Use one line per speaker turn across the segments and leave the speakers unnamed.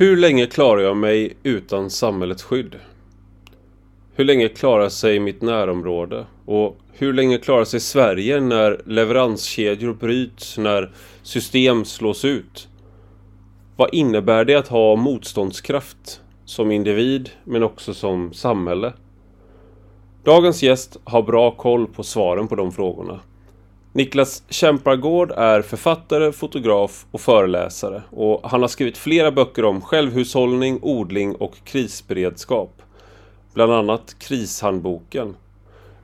Hur länge klarar jag mig utan samhällets skydd? Hur länge klarar sig mitt närområde? Och hur länge klarar sig Sverige när leveranskedjor bryts, när system slås ut? Vad innebär det att ha motståndskraft som individ men också som samhälle? Dagens gäst har bra koll på svaren på de frågorna. Niklas Kämpargård är författare, fotograf och föreläsare och han har skrivit flera böcker om självhushållning, odling och krisberedskap. Bland annat Krishandboken.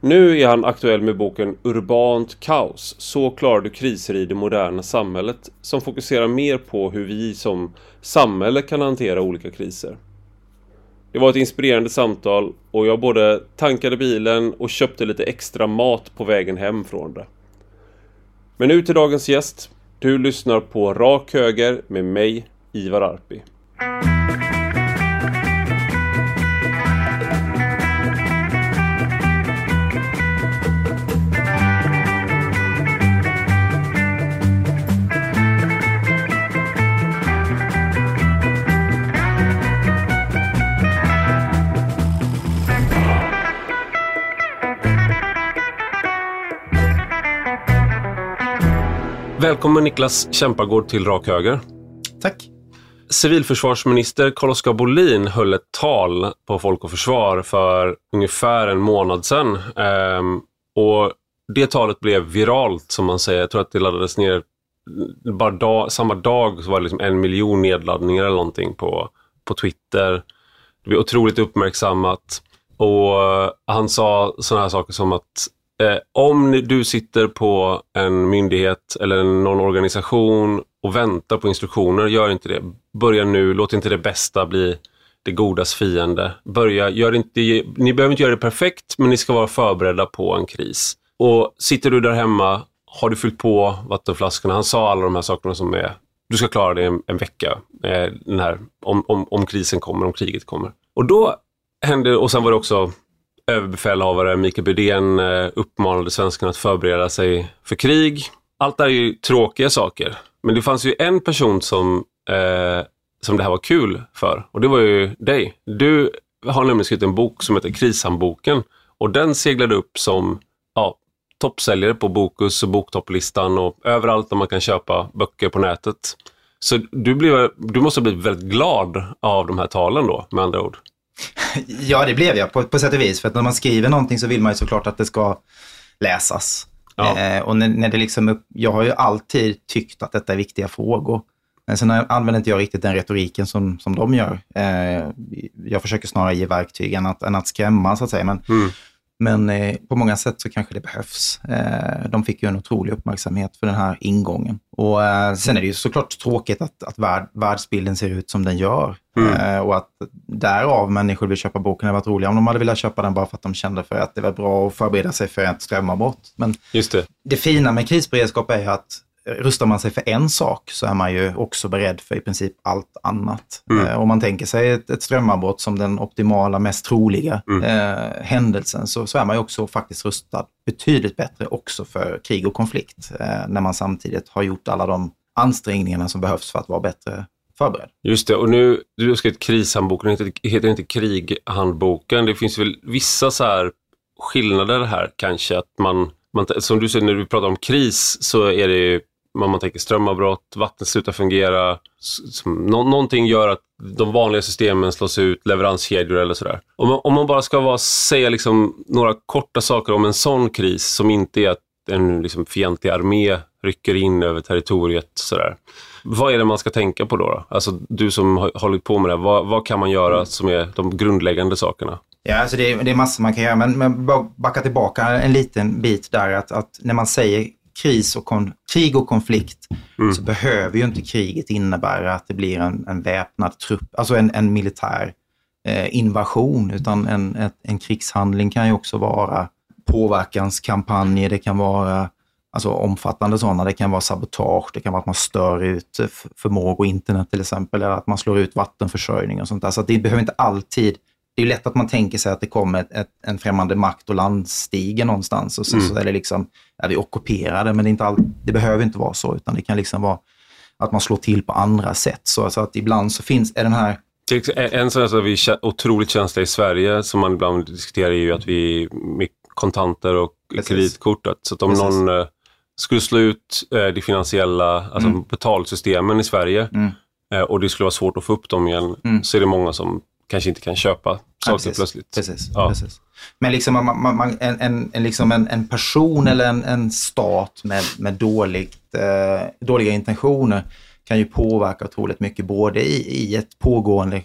Nu är han aktuell med boken Urbant kaos. Så klarar du kriser i det moderna samhället som fokuserar mer på hur vi som samhälle kan hantera olika kriser. Det var ett inspirerande samtal och jag både tankade bilen och köpte lite extra mat på vägen hem från det. Men nu till dagens gäst. Du lyssnar på Rak Höger med mig, Ivar Arpi. Välkommen Niklas Kämpargård till Rak Höger.
Tack.
Civilförsvarsminister Carl-Oskar Bolin höll ett tal på Folk och Försvar för ungefär en månad sedan. Ehm, och det talet blev viralt som man säger. Jag tror att det laddades ner bara dag, samma dag så var det liksom en miljon nedladdningar eller någonting på, på Twitter. Det blev otroligt uppmärksammat. Och han sa sådana här saker som att Eh, om du sitter på en myndighet eller någon organisation och väntar på instruktioner, gör inte det. Börja nu, låt inte det bästa bli det godas fiende. Börja, gör inte, ni behöver inte göra det perfekt, men ni ska vara förberedda på en kris. Och sitter du där hemma, har du fyllt på vattenflaskorna? Han sa alla de här sakerna som är, du ska klara det en, en vecka, eh, den här, om, om, om krisen kommer, om kriget kommer. Och då hände, och sen var det också överbefälhavare Mikael Bydén eh, uppmanade svenskarna att förbereda sig för krig. Allt det här är ju tråkiga saker. Men det fanns ju en person som, eh, som det här var kul för och det var ju dig. Du har nämligen skrivit en bok som heter Krishandboken. och den seglade upp som ja, toppsäljare på Bokus och Boktopplistan och överallt där man kan köpa böcker på nätet. Så du, blev, du måste ha blivit väldigt glad av de här talen då, med andra ord.
Ja, det blev jag på, på sätt och vis. För att när man skriver någonting så vill man ju såklart att det ska läsas. Ja. Eh, och när, när, det liksom, jag har ju alltid tyckt att detta är viktiga frågor. Men sen använder inte jag riktigt den retoriken som, som de gör. Eh, jag försöker snarare ge verktyg än att, än att skrämma, så att säga. Men, mm. Men eh, på många sätt så kanske det behövs. Eh, de fick ju en otrolig uppmärksamhet för den här ingången. Och eh, sen är det ju såklart tråkigt att, att värld, världsbilden ser ut som den gör. Mm. Eh, och att därav människor vill köpa boken. Det hade varit roligare om de hade velat köpa den bara för att de kände för att det var bra att förbereda sig för ett strömavbrott. Men
Just det.
det fina med krisberedskap är ju att rustar man sig för en sak så är man ju också beredd för i princip allt annat. Mm. Eh, om man tänker sig ett, ett strömavbrott som den optimala, mest troliga mm. eh, händelsen så, så är man ju också faktiskt rustad betydligt bättre också för krig och konflikt. Eh, när man samtidigt har gjort alla de ansträngningarna som behövs för att vara bättre förberedd.
Just det, och nu, du har skrivit krishandboken, heter, heter inte krighandboken. Det finns väl vissa så här skillnader här kanske, att man, man som du säger när du pratar om kris så är det ju om man tänker strömavbrott, vattnet slutar fungera. Nå någonting gör att de vanliga systemen slås ut, leveranskedjor eller sådär. Om man, om man bara ska vara, säga liksom några korta saker om en sån kris som inte är att en liksom fientlig armé rycker in över territoriet. Sådär. Vad är det man ska tänka på då? då? Alltså du som har hållit på med det, vad, vad kan man göra som är de grundläggande sakerna?
Ja, alltså det, är, det är massor man kan göra, men, men backa tillbaka en liten bit där. Att, att när man säger kris och krig och konflikt mm. så behöver ju inte kriget innebära att det blir en, en väpnad trupp, alltså en, en militär eh, invasion, utan en, ett, en krigshandling kan ju också vara påverkanskampanjer, det kan vara alltså omfattande sådana. Det kan vara sabotage, det kan vara att man stör ut förmågor, internet till exempel, eller att man slår ut vattenförsörjning och sånt där. Så det behöver inte alltid det är lätt att man tänker sig att det kommer ett, ett, en främmande makt och landstiger någonstans och så, mm. så är det liksom, är vi ockuperade, men det, är inte all, det behöver inte vara så, utan det kan liksom vara att man slår till på andra sätt. Så, så att ibland så finns, är den här
en sån som vi är otroligt känsliga i Sverige, som man ibland diskuterar, är ju att vi med kontanter och Precis. kreditkort. Så att om Precis. någon uh, skulle slå ut uh, de finansiella alltså mm. betalsystemen i Sverige mm. uh, och det skulle vara svårt att få upp dem igen, mm. så är det många som kanske inte kan köpa saker
ja,
plötsligt.
Precis, ja. precis. Men liksom, man, man, man, en, en, liksom en, en person eller en, en stat med, med dåligt, eh, dåliga intentioner kan ju påverka otroligt mycket både i, i ett pågående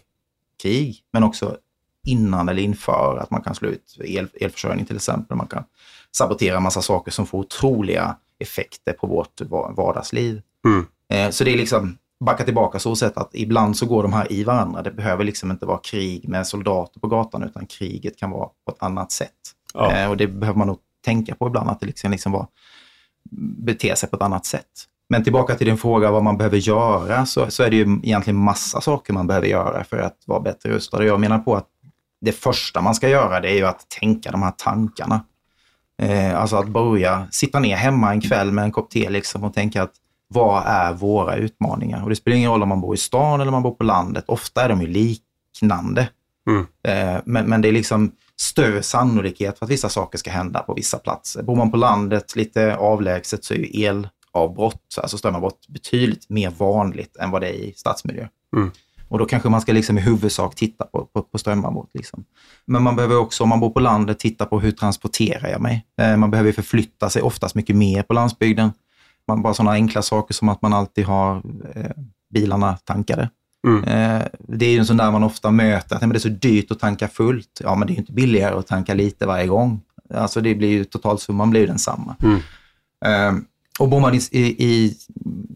krig men också innan eller inför att man kan slå ut el, elförsörjning till exempel. Man kan sabotera en massa saker som får otroliga effekter på vårt vardagsliv. Mm. Eh, så det är liksom, backa tillbaka så sätt att ibland så går de här i varandra. Det behöver liksom inte vara krig med soldater på gatan utan kriget kan vara på ett annat sätt. Ja. Eh, och det behöver man nog tänka på ibland, att det liksom, liksom var, bete sig på ett annat sätt. Men tillbaka till din fråga vad man behöver göra, så, så är det ju egentligen massa saker man behöver göra för att vara bättre rustad. Jag menar på att det första man ska göra det är ju att tänka de här tankarna. Eh, alltså att börja sitta ner hemma en kväll med en kopp te liksom och tänka att vad är våra utmaningar? Och det spelar ingen roll om man bor i stan eller man bor på landet. Ofta är de ju liknande. Mm. Eh, men, men det är liksom större sannolikhet för att vissa saker ska hända på vissa platser. Bor man på landet lite avlägset så är ju elavbrott, alltså strömavbrott, betydligt mer vanligt än vad det är i stadsmiljö. Mm. Och då kanske man ska liksom i huvudsak titta på, på, på strömavbrott. Liksom. Men man behöver också, om man bor på landet, titta på hur transporterar jag mig? Eh, man behöver förflytta sig oftast mycket mer på landsbygden. Man, bara sådana enkla saker som att man alltid har eh, bilarna tankade. Mm. Eh, det är ju en sån där man ofta möter, att men det är så dyrt att tanka fullt. Ja, men det är ju inte billigare att tanka lite varje gång. Alltså det blir ju, totalsumman blir ju densamma. Mm. Eh, och bor man i, i, i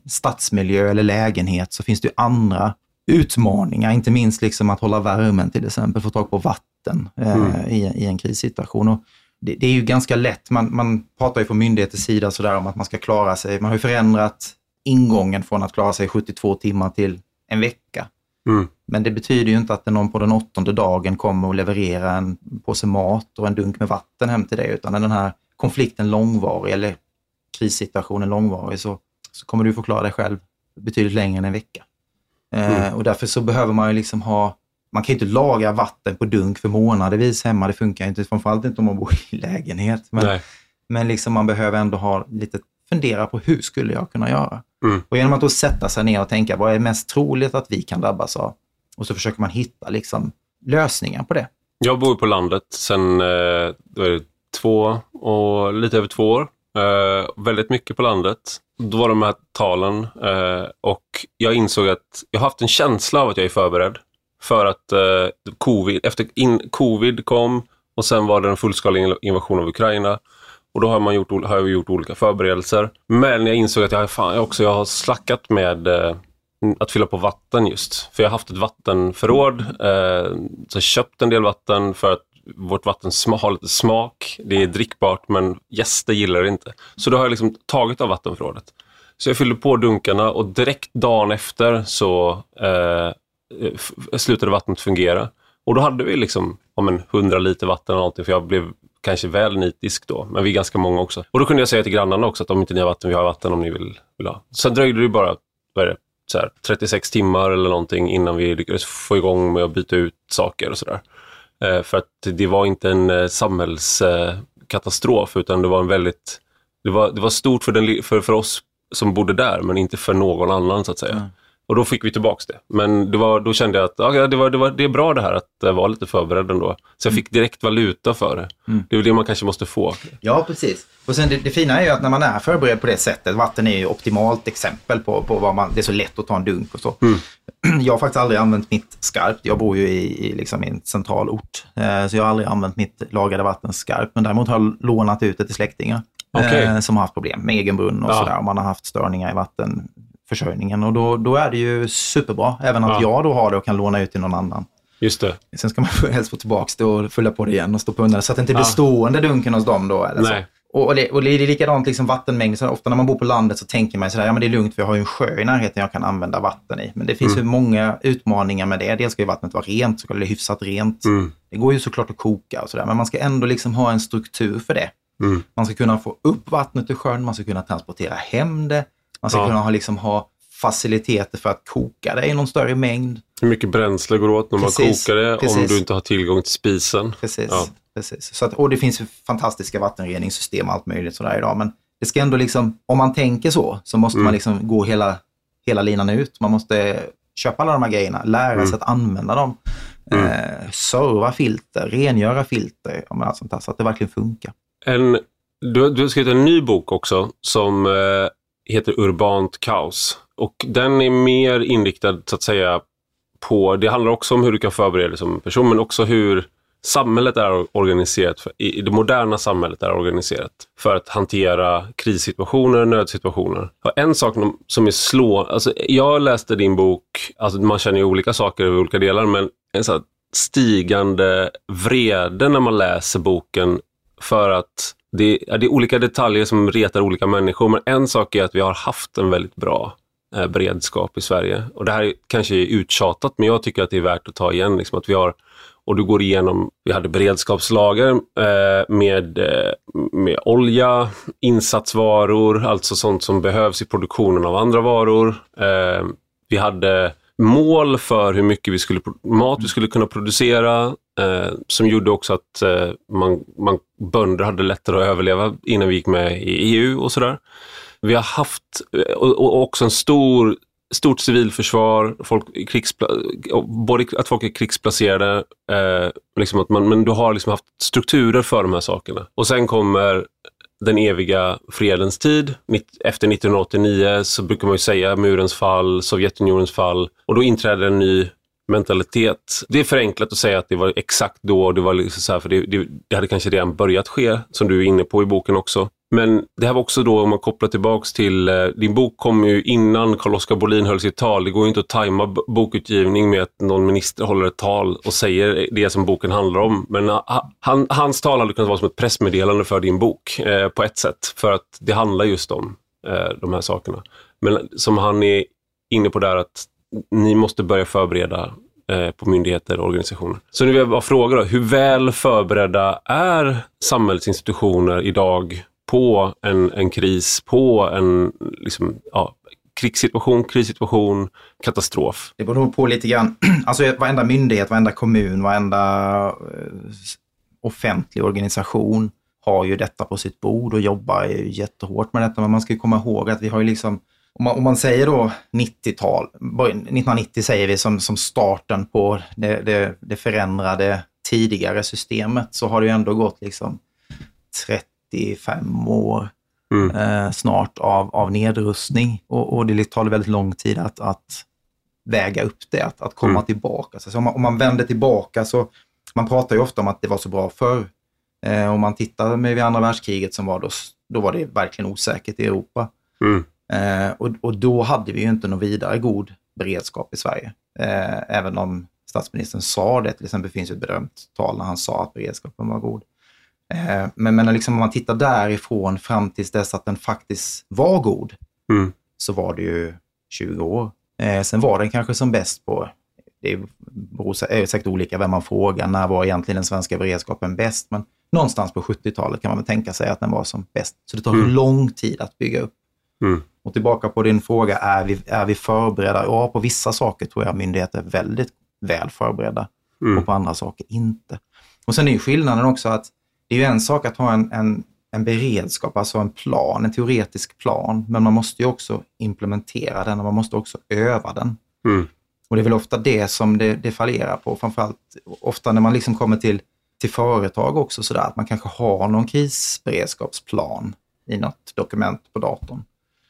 stadsmiljö eller lägenhet så finns det ju andra utmaningar, inte minst liksom att hålla värmen till exempel, få tag på vatten eh, mm. i, i, en krissituation. Och det, det, är ju ganska lätt, man, man pratar ju från myndigheters sida sådär om att man ska klara sig, man har ju förändrat ingången från att klara sig 72 timmar till en vecka. Mm. Men det betyder ju inte att någon på den åttonde dagen kommer och leverera en påse mat och en dunk med vatten hem till dig, utan är den här konflikten långvarig eller krissituationen långvarig så, så kommer du få klara dig själv betydligt längre än en vecka. Eh, mm. och därför så behöver man ju liksom ha, man kan ju inte laga vatten på dunk för månadervis hemma, det funkar inte, framförallt inte om man bor i lägenhet. Men, men liksom man behöver ändå ha lite, fundera på hur skulle jag kunna göra? Mm. Och genom att då sätta sig ner och tänka, vad är mest troligt att vi kan drabbas av? Och så försöker man hitta liksom lösningar på det.
Jag bor på landet sedan eh, två och lite över två år. Eh, väldigt mycket på landet. Då var de här talen eh, och jag insåg att jag har haft en känsla av att jag är förberedd. För att eh, covid, efter in, covid kom och sen var det en fullskalig invasion av Ukraina. Och då har, man gjort, har jag gjort olika förberedelser. Men jag insåg att jag, fan, jag också jag har slackat med eh, att fylla på vatten just. För jag har haft ett vattenförråd. Eh, så jag köpt en del vatten för att vårt vatten har lite smak. Det är drickbart men gäster gillar det inte. Så då har jag liksom tagit av vattenförrådet. Så jag fyllde på dunkarna och direkt dagen efter så eh, Eh, slutade vattnet fungera. Och då hade vi liksom om en 100 liter vatten eller någonting för jag blev kanske väl nitisk då, men vi är ganska många också. Och då kunde jag säga till grannarna också att om inte ni har vatten, vi har vatten om ni vill, vill ha. Sen dröjde det bara, vad är det, så här, 36 timmar eller någonting innan vi lyckades få igång med att byta ut saker och sådär. Eh, för att det var inte en eh, samhällskatastrof utan det var en väldigt, det var, det var stort för, den, för, för oss som bodde där men inte för någon annan så att säga. Mm. Och då fick vi tillbaka det. Men det var, då kände jag att ja, det, var, det, var, det är bra det här att eh, vara lite förberedd ändå. Så jag mm. fick direkt valuta för det. Mm. Det är det man kanske måste få.
Ja, precis. Och sen det, det, fina är ju att när man är förberedd på det sättet, vatten är ju optimalt exempel på, på vad man, det är så lätt att ta en dunk och så. Mm. Jag har faktiskt aldrig använt mitt skarpt. Jag bor ju i, i, liksom en central ort. Eh, så jag har aldrig använt mitt lagade vatten skarpt. Men däremot har jag lånat ut det till släktingar. Okay. Eh, som har haft problem med egen brunn och ja. sådär. Man har haft störningar i vatten försörjningen och då, då är det ju superbra. Även att ja. jag då har det och kan låna ut till någon annan.
Just det.
Sen ska man helst få tillbaka det och fylla på det igen och stå på undan så att det inte blir ja. stående dunken hos dem då. Eller Nej. Så. Och, det, och det är likadant liksom vattenmängd. Så ofta när man bor på landet så tänker man sådär, ja men det är lugnt för jag har ju en sjö i närheten jag kan använda vatten i. Men det finns mm. ju många utmaningar med det. Dels ska ju vattnet vara rent, så det hyfsat rent. Mm. Det går ju såklart att koka och sådär, men man ska ändå liksom ha en struktur för det. Mm. Man ska kunna få upp vattnet ur sjön, man ska kunna transportera hem det, man ska ja. kunna ha, liksom, ha faciliteter för att koka det i någon större mängd.
Hur mycket bränsle går åt när man
Precis,
kokar det
precis.
om du inte har tillgång till spisen?
Precis.
Ja.
precis. Så att, och det finns fantastiska vattenreningssystem och allt möjligt sådär idag. Men det ska ändå liksom, om man tänker så, så måste
Mm.
man liksom gå hela, hela linan ut. Man måste köpa alla de här grejerna, lära
Mm.
sig att använda dem. Eh, serva filter, rengöra filter, men allt sånt där, så att det verkligen funkar.
En, du, du har skrivit en ny bok också som eh, heter Urbant kaos. Och den är mer inriktad så att säga på, det handlar också om hur du kan förbereda dig som person, men också hur samhället är organiserat, för, i det moderna samhället är organiserat för att hantera krissituationer, nödsituationer. Och en sak som är slå, alltså jag läste din bok, alltså man känner ju olika saker över olika delar, men en sån här stigande vrede när man läser boken för att det, är, det är olika detaljer som retar olika människor, men en sak är att vi har haft en väldigt bra eh, beredskap i Sverige. Och det här är kanske är uttjatat, men jag tycker att det är värt att ta igen. Liksom, att vi har, och du går igenom, vi hade beredskapslager eh, med, eh, med olja, insatsvaror, alltså sånt som behövs i produktionen av andra varor. Eh, vi hade mål för hur mycket vi skulle, mat vi skulle kunna producera eh, som gjorde också att eh, man, man, bönder hade lättare att överleva innan vi gick med i EU och sådär. Vi har haft eh, och, och också en stor, stort civilförsvar, folk krigspla- både att folk är krigsplacerade, eh, liksom att man, men du har liksom haft strukturer för de här sakerna. Och sen kommer den eviga fredens tid. Efter 1989 så brukar man ju säga murens fall, Sovjetunionens fall och då inträder en ny mentalitet. Det är förenklat att säga att det var exakt då, det var liksom så här, för det, det, det hade kanske redan börjat ske, som du är inne på i boken också. Men det här var också då, om man kopplar tillbaks till, eh, din bok kom ju innan Carl-Oskar Bolin höll sitt tal. Det går ju inte att tajma bokutgivning med att någon minister håller ett tal och säger det som boken handlar om. Men ha, han, hans tal hade kunnat vara som ett pressmeddelande för din bok eh, på ett sätt. För att det handlar just om eh, de här sakerna. Men som han är inne på där att ni måste börja förbereda eh, på myndigheter och organisationer. Så nu vill jag bara fråga då, hur väl förberedda är samhällsinstitutioner idag på en, en kris, på en liksom, ja, krigssituation, krissituation, katastrof?
Det beror på lite grann. Alltså varenda myndighet, varenda kommun, varenda eh, offentlig organisation har ju detta på sitt bord och jobbar ju jättehårt med detta. Men man ska ju komma ihåg att vi har ju liksom, om man, om man säger då 90-tal, 1990 säger vi som, som starten på det, det, det förändrade tidigare systemet, så har det ju ändå gått liksom 35 år
Mm.
eh, snart av, av nedrustning. Och, och det tar väldigt lång tid att, att väga upp det, att, att komma
Mm.
tillbaka. Så om, man, om man vänder tillbaka så, man pratar ju ofta om att det var så bra förr. Eh, om man tittar med vid andra världskriget som var då, då var det verkligen osäkert i Europa.
Mm.
Eh, och, och då hade vi ju inte någon vidare god beredskap i Sverige. Eh, även om statsministern sa det, till exempel finns ett berömt tal när han sa att beredskapen var god. Eh, men men liksom, om man tittar därifrån fram tills dess att den faktiskt var god,
Mm.
så var det ju 20 år. Eh, sen var den kanske som bäst på, det beror är säkert olika vem man frågar, när var egentligen den svenska beredskapen bäst? Men någonstans på 70-talet kan man väl tänka sig att den var som bäst. Så det tar
Mm.
lång tid att bygga upp.
Mm.
Och tillbaka på din fråga, är vi, är vi förberedda? Ja, på vissa saker tror jag myndigheter är väldigt väl förberedda
Mm.
och på andra saker inte. Och sen är ju skillnaden också att det är ju en sak att ha en, en, en beredskap, alltså en plan, en teoretisk plan, men man måste ju också implementera den och man måste också öva den.
Mm.
Och det är väl ofta det som det, det fallerar på, framförallt ofta när man liksom kommer till, till företag också sådär, att man kanske har någon krisberedskapsplan i något dokument på datorn.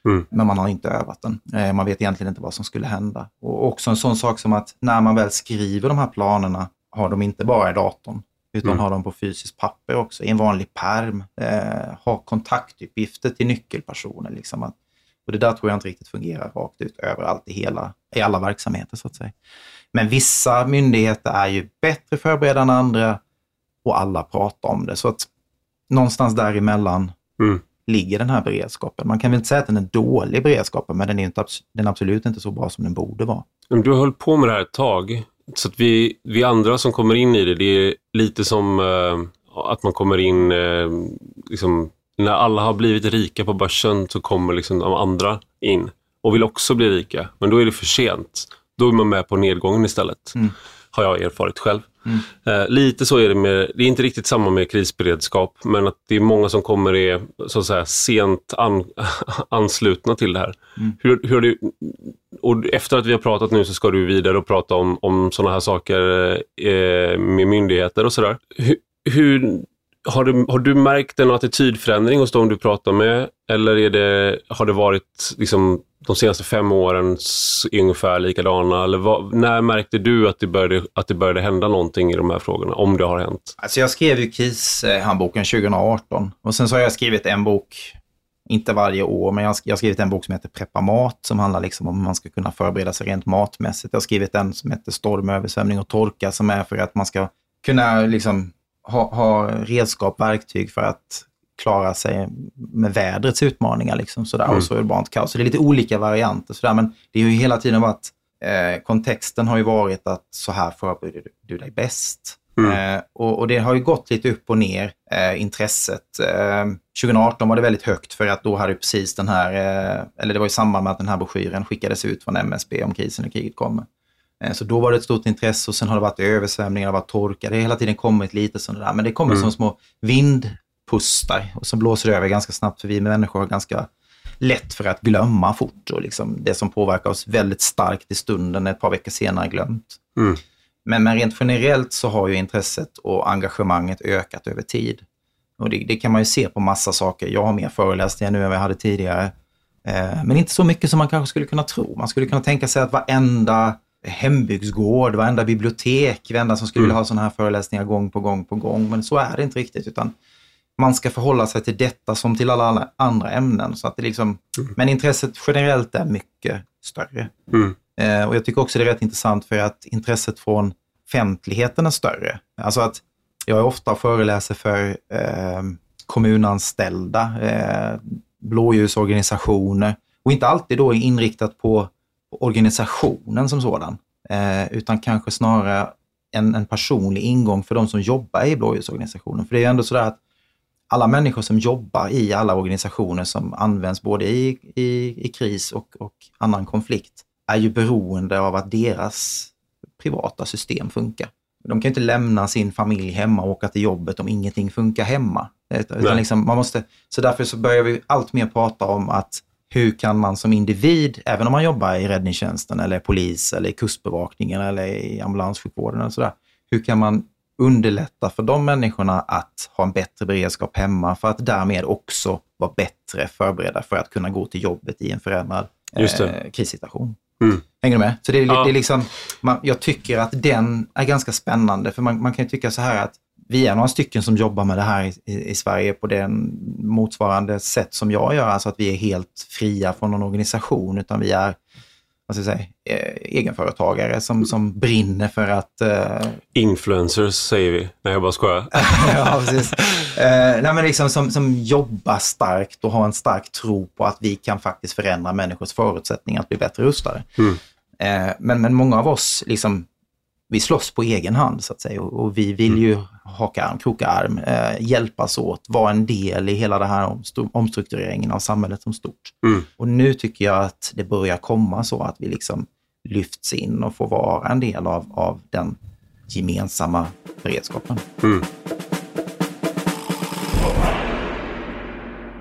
Mm.
Men man har inte övat den. Eh, Man vet egentligen inte vad som skulle hända. Och också en sån sak som att när man väl skriver de här planerna har de inte bara i datorn, utan
Mm.
har dem på fysiskt papper också, i en vanlig perm. Eh, har kontaktuppgifter till nyckelpersoner. Liksom och det där tror jag inte riktigt fungerar rakt ut överallt i, hela, i alla verksamheter så att säga. Men vissa myndigheter är ju bättre förberedda än andra och alla pratar om det. Så att någonstans däremellan
Mm.
Ligger den här beredskapen. Man kan väl inte säga att den är dålig beredskapen, men den är, inte, den är absolut inte så bra som den borde vara.
Du har hållit på med det här ett tag. Så att vi, vi andra som kommer in i det, det är lite som eh, att man kommer in, eh, liksom, när alla har blivit rika på börsen så kommer liksom de andra in. och vill också bli rika. Men då är det för sent. Då är man med på nedgången istället. Mm. Har jag erfarit själv. Mm. Eh, lite så är det med, det är inte riktigt samma med krisberedskap, men att det är många som kommer är så att säga sent an, anslutna till det här. Mm. Hur, hur du, och efter att vi har pratat nu så ska du vidare och prata om, om sådana här saker eh, med myndigheter och sådär. Hur, hur, har, du, har du märkt en attitydförändring hos de du pratar med? Eller är det, har det varit liksom, de senaste fem åren ungefär likadana? Eller vad, när märkte du att det, började, att det började hända någonting i de här frågorna? Om det har hänt?
Alltså jag skrev ju KIS-handboken eh, 2018 och sen så har jag skrivit en bok, inte varje år, men jag har skrivit en bok som heter Preppa mat som handlar liksom om hur man ska kunna förbereda sig rent matmässigt. Jag har skrivit en som heter Storm, översvämning och torka som är för att man ska kunna liksom ha, ha redskap, verktyg för att klara sig med vädrets utmaningar. Liksom, sådär, mm. Och så urbant kaos. Så det är lite olika varianter. Sådär, men det har ju hela tiden varit, eh, kontexten har ju varit att så här förbereder du, du dig bäst. Mm. Eh, och, och, det har ju gått lite upp och ner, eh, intresset. 2018 eh, var det väldigt högt för att då hade precis den här, eh, eller det var i samband med att den här broschyren skickades ut från MSB om krisen och kriget kommer. Eh, så då var det ett stort intresse och sen har det varit översvämningar, det har varit torka. Det har hela tiden kommit lite sådana där, men det kommer mm. som små vindpustar och så blåser det över ganska snabbt för vi människor har ganska lätt för att glömma fort och liksom det som påverkar oss väldigt starkt i stunden ett par veckor senare glömt. Mm. Men, men rent generellt så har ju intresset och engagemanget ökat över tid. Och det, det kan man ju se på massa saker. Jag har mer föreläsningar nu än vad jag hade tidigare. Eh, men inte så mycket som man kanske skulle kunna tro. Man skulle kunna tänka sig att varenda hembygdsgård, varenda bibliotek, varenda som skulle vilja mm. ha sådana här föreläsningar gång på gång på gång. Men så är det inte riktigt, utan man ska förhålla sig till detta som till alla andra ämnen. Så att det liksom, mm. Men intresset generellt är mycket större. Mm. Eh, och Jag tycker också det är rätt intressant för att intresset från offentligheten är större. Alltså att jag är ofta föreläser för eh, kommunanställda, eh, blåljusorganisationer och inte alltid då inriktat på organisationen som sådan, eh, utan kanske snarare en, en, personlig ingång för de som jobbar i blåljusorganisationen. För det är ju ändå sådär att alla människor som jobbar i alla organisationer som används både i, i, i kris och, och annan konflikt är ju beroende av att deras privata system funkar. De kan inte lämna sin familj hemma och åka till jobbet om ingenting funkar hemma. Utan liksom, man måste, så därför så börjar vi allt mer prata om att hur kan man som individ, även om man jobbar i räddningstjänsten eller polis eller i kustbevakningen eller i ambulanssjukvården och sådär, hur kan man underlätta för de människorna att ha en bättre beredskap hemma för att därmed också vara bättre förberedda för att kunna gå till jobbet i en förändrad eh, krissituation. Mm. Hänger du med? Så det är, ja. det är liksom, man, jag tycker att den är ganska spännande, för man, man kan ju tycka så här att vi är några stycken som jobbar med det här i, i, Sverige på den motsvarande sätt som jag gör, alltså att vi är helt fria från någon organisation, utan vi är vad ska jag säga, eh, egenföretagare som, som brinner för att... Uh...
Influencers säger vi. Nej, jag bara skojar.
ja, precis. Uh, nej, men liksom som, som jobbar starkt och har en stark tro på att vi kan faktiskt förändra människors förutsättningar att bli bättre rustade. Mm. Uh, men, men många av oss liksom vi slåss på egen hand så att säga och, och vi vill ju mm. haka arm, kroka arm, eh, hjälpas åt, vara en del i hela den här omstruktureringen av samhället som stort. Mm. Och nu tycker jag att det börjar komma så att vi liksom lyfts in och får vara en del av, av den gemensamma beredskapen. Mm.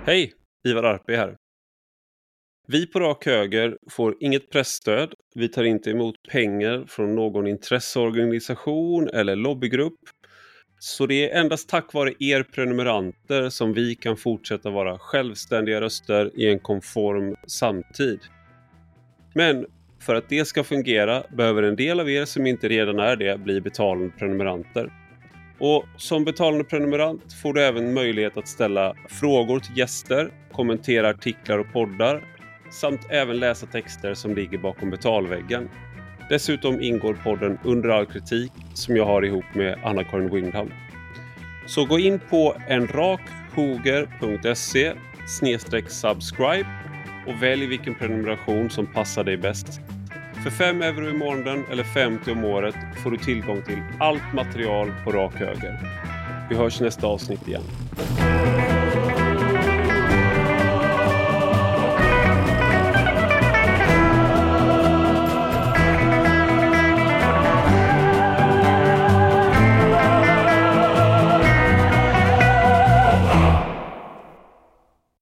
Hej! Ivar Arpe här. Vi på Rak Höger får inget pressstöd. Vi tar inte emot pengar från någon intresseorganisation eller lobbygrupp. Så det är endast tack vare er prenumeranter som vi kan fortsätta vara självständiga röster i en konform samtid. Men för att det ska fungera behöver en del av er som inte redan är det bli betalande prenumeranter. Och som betalande prenumerant får du även möjlighet att ställa frågor till gäster, kommentera artiklar och poddar samt även läsa texter som ligger bakom betalväggen. Dessutom ingår podden Under all kritik som jag har ihop med Anna-Karin Windham. Så gå in på enrakhoger.se subscribe och välj vilken prenumeration som passar dig bäst. För 5 euro i månaden eller 50 om året får du tillgång till allt material på rak höger. Vi hörs nästa avsnitt igen.